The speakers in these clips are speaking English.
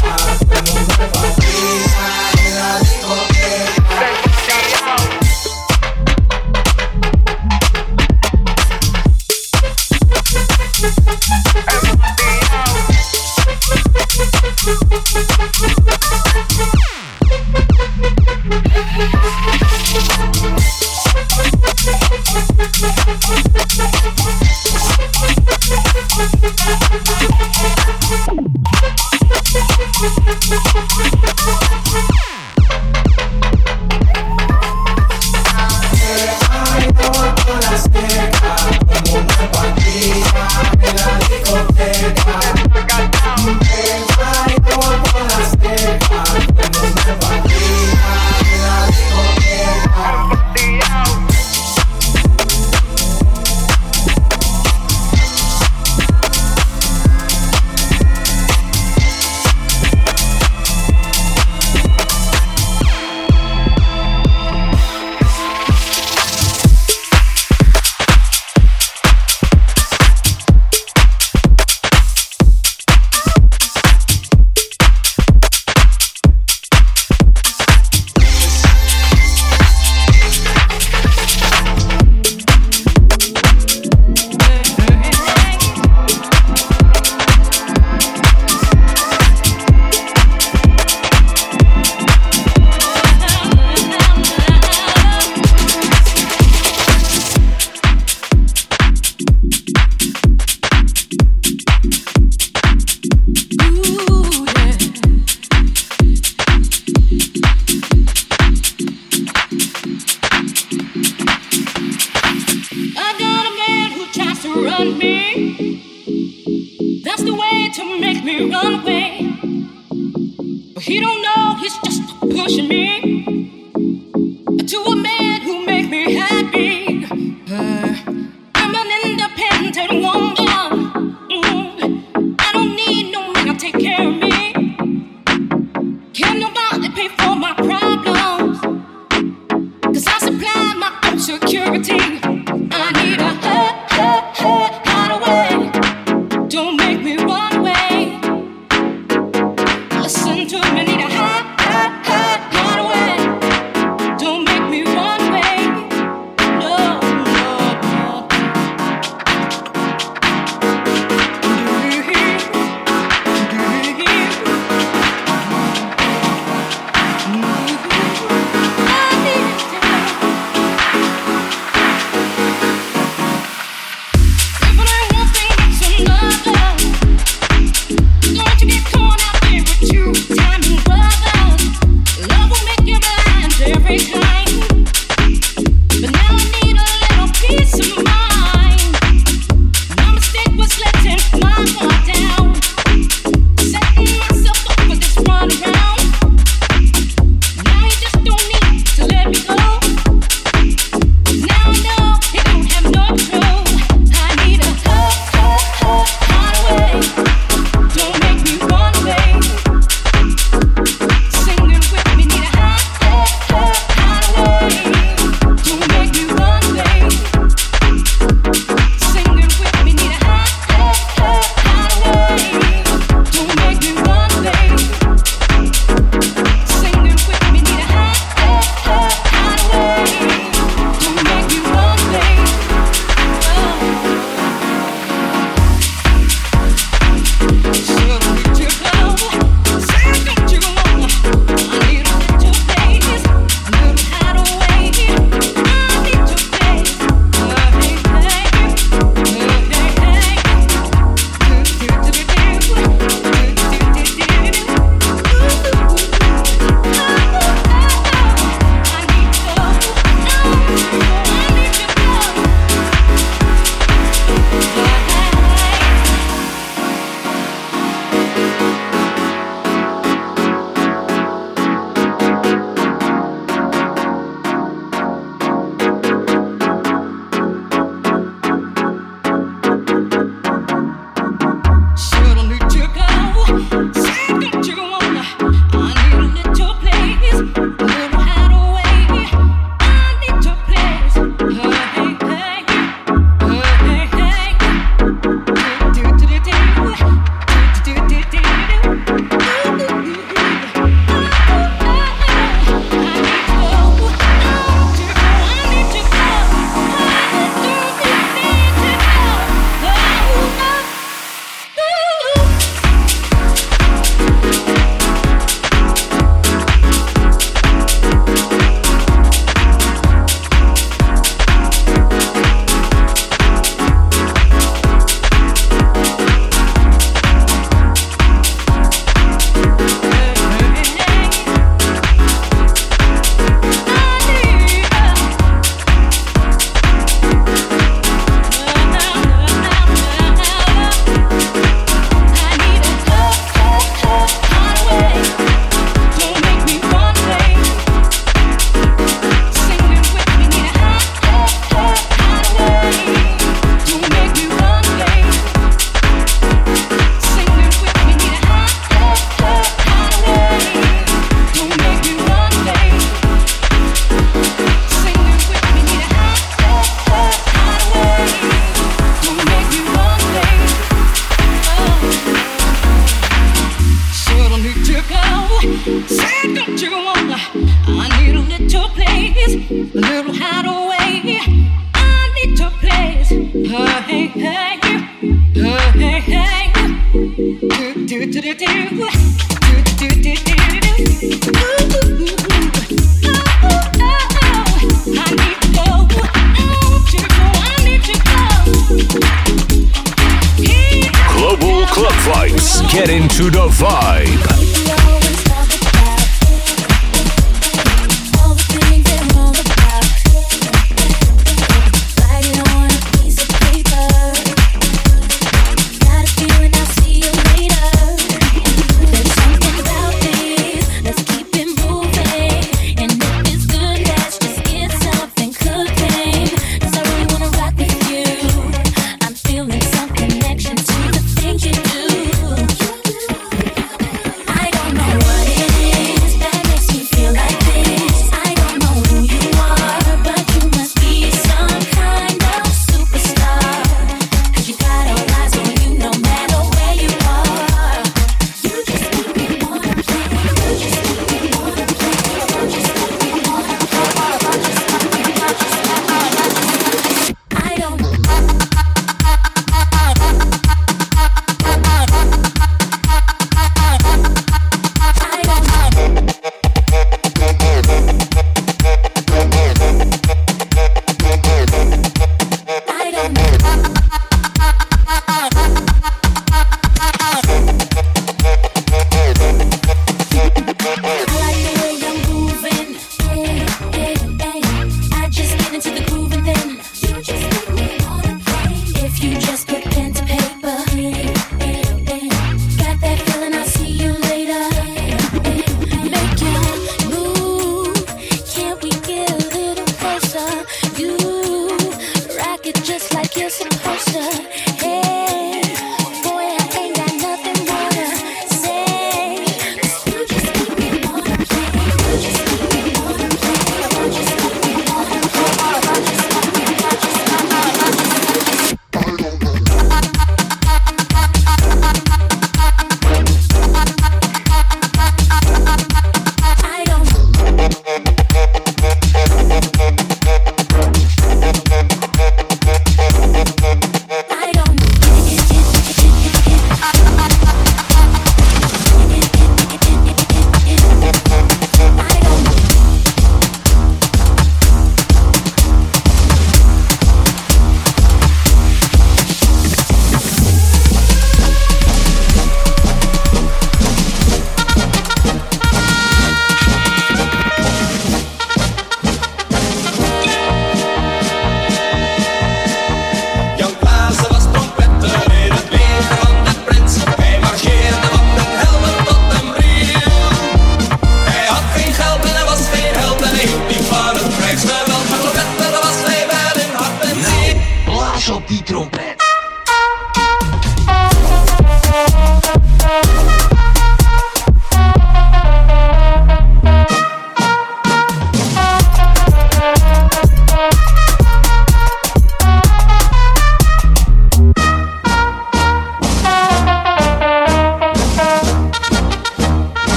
Thank you.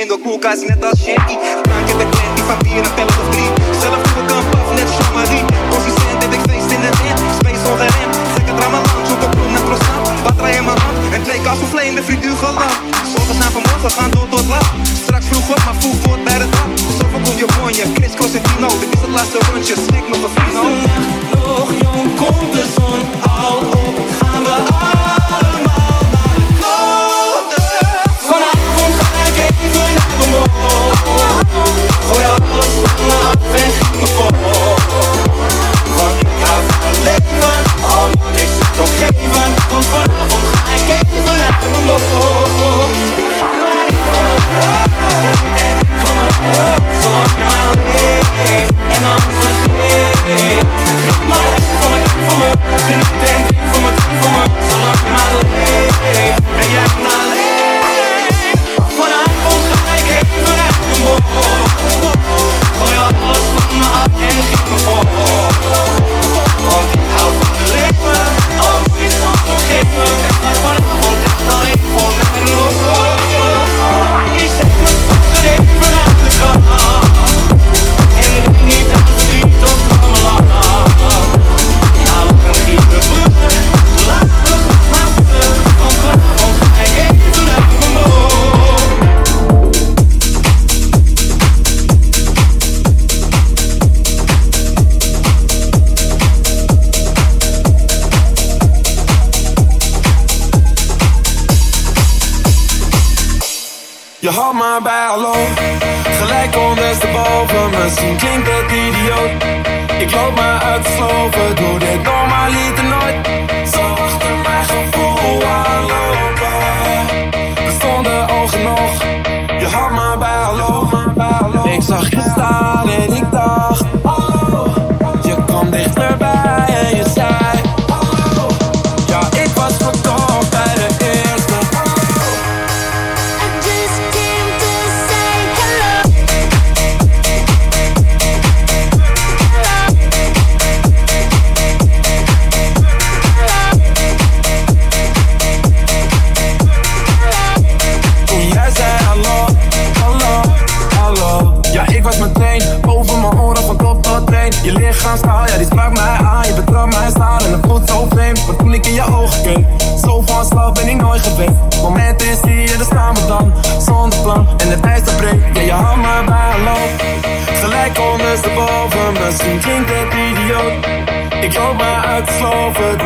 In de koelkast net als Shanky. Me uit sloven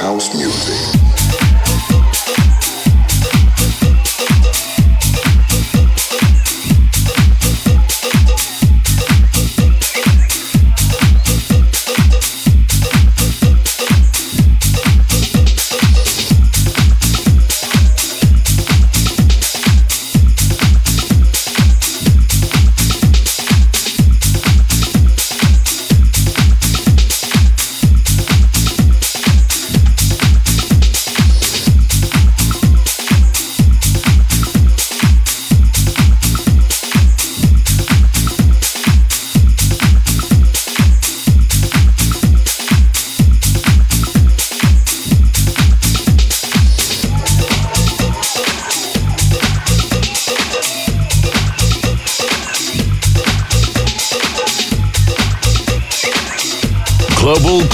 House music.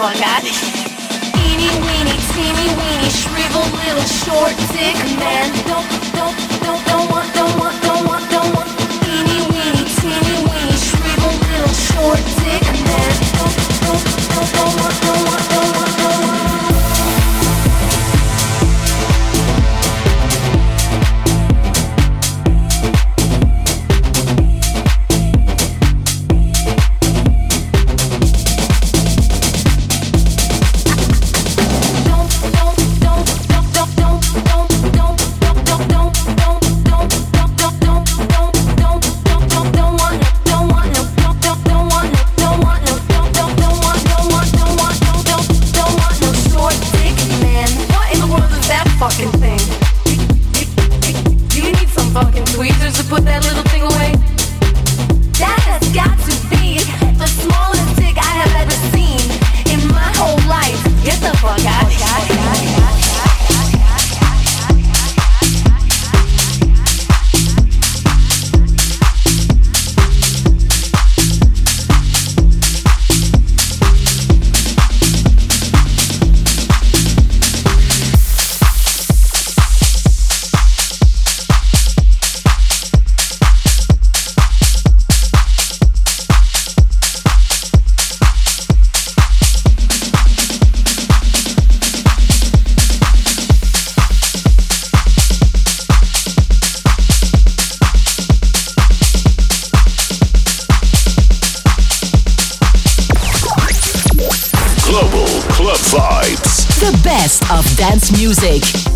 forgot. Eeny weeny, teeny weeny, shrivel little short dick man. Don't, don't, don't. music.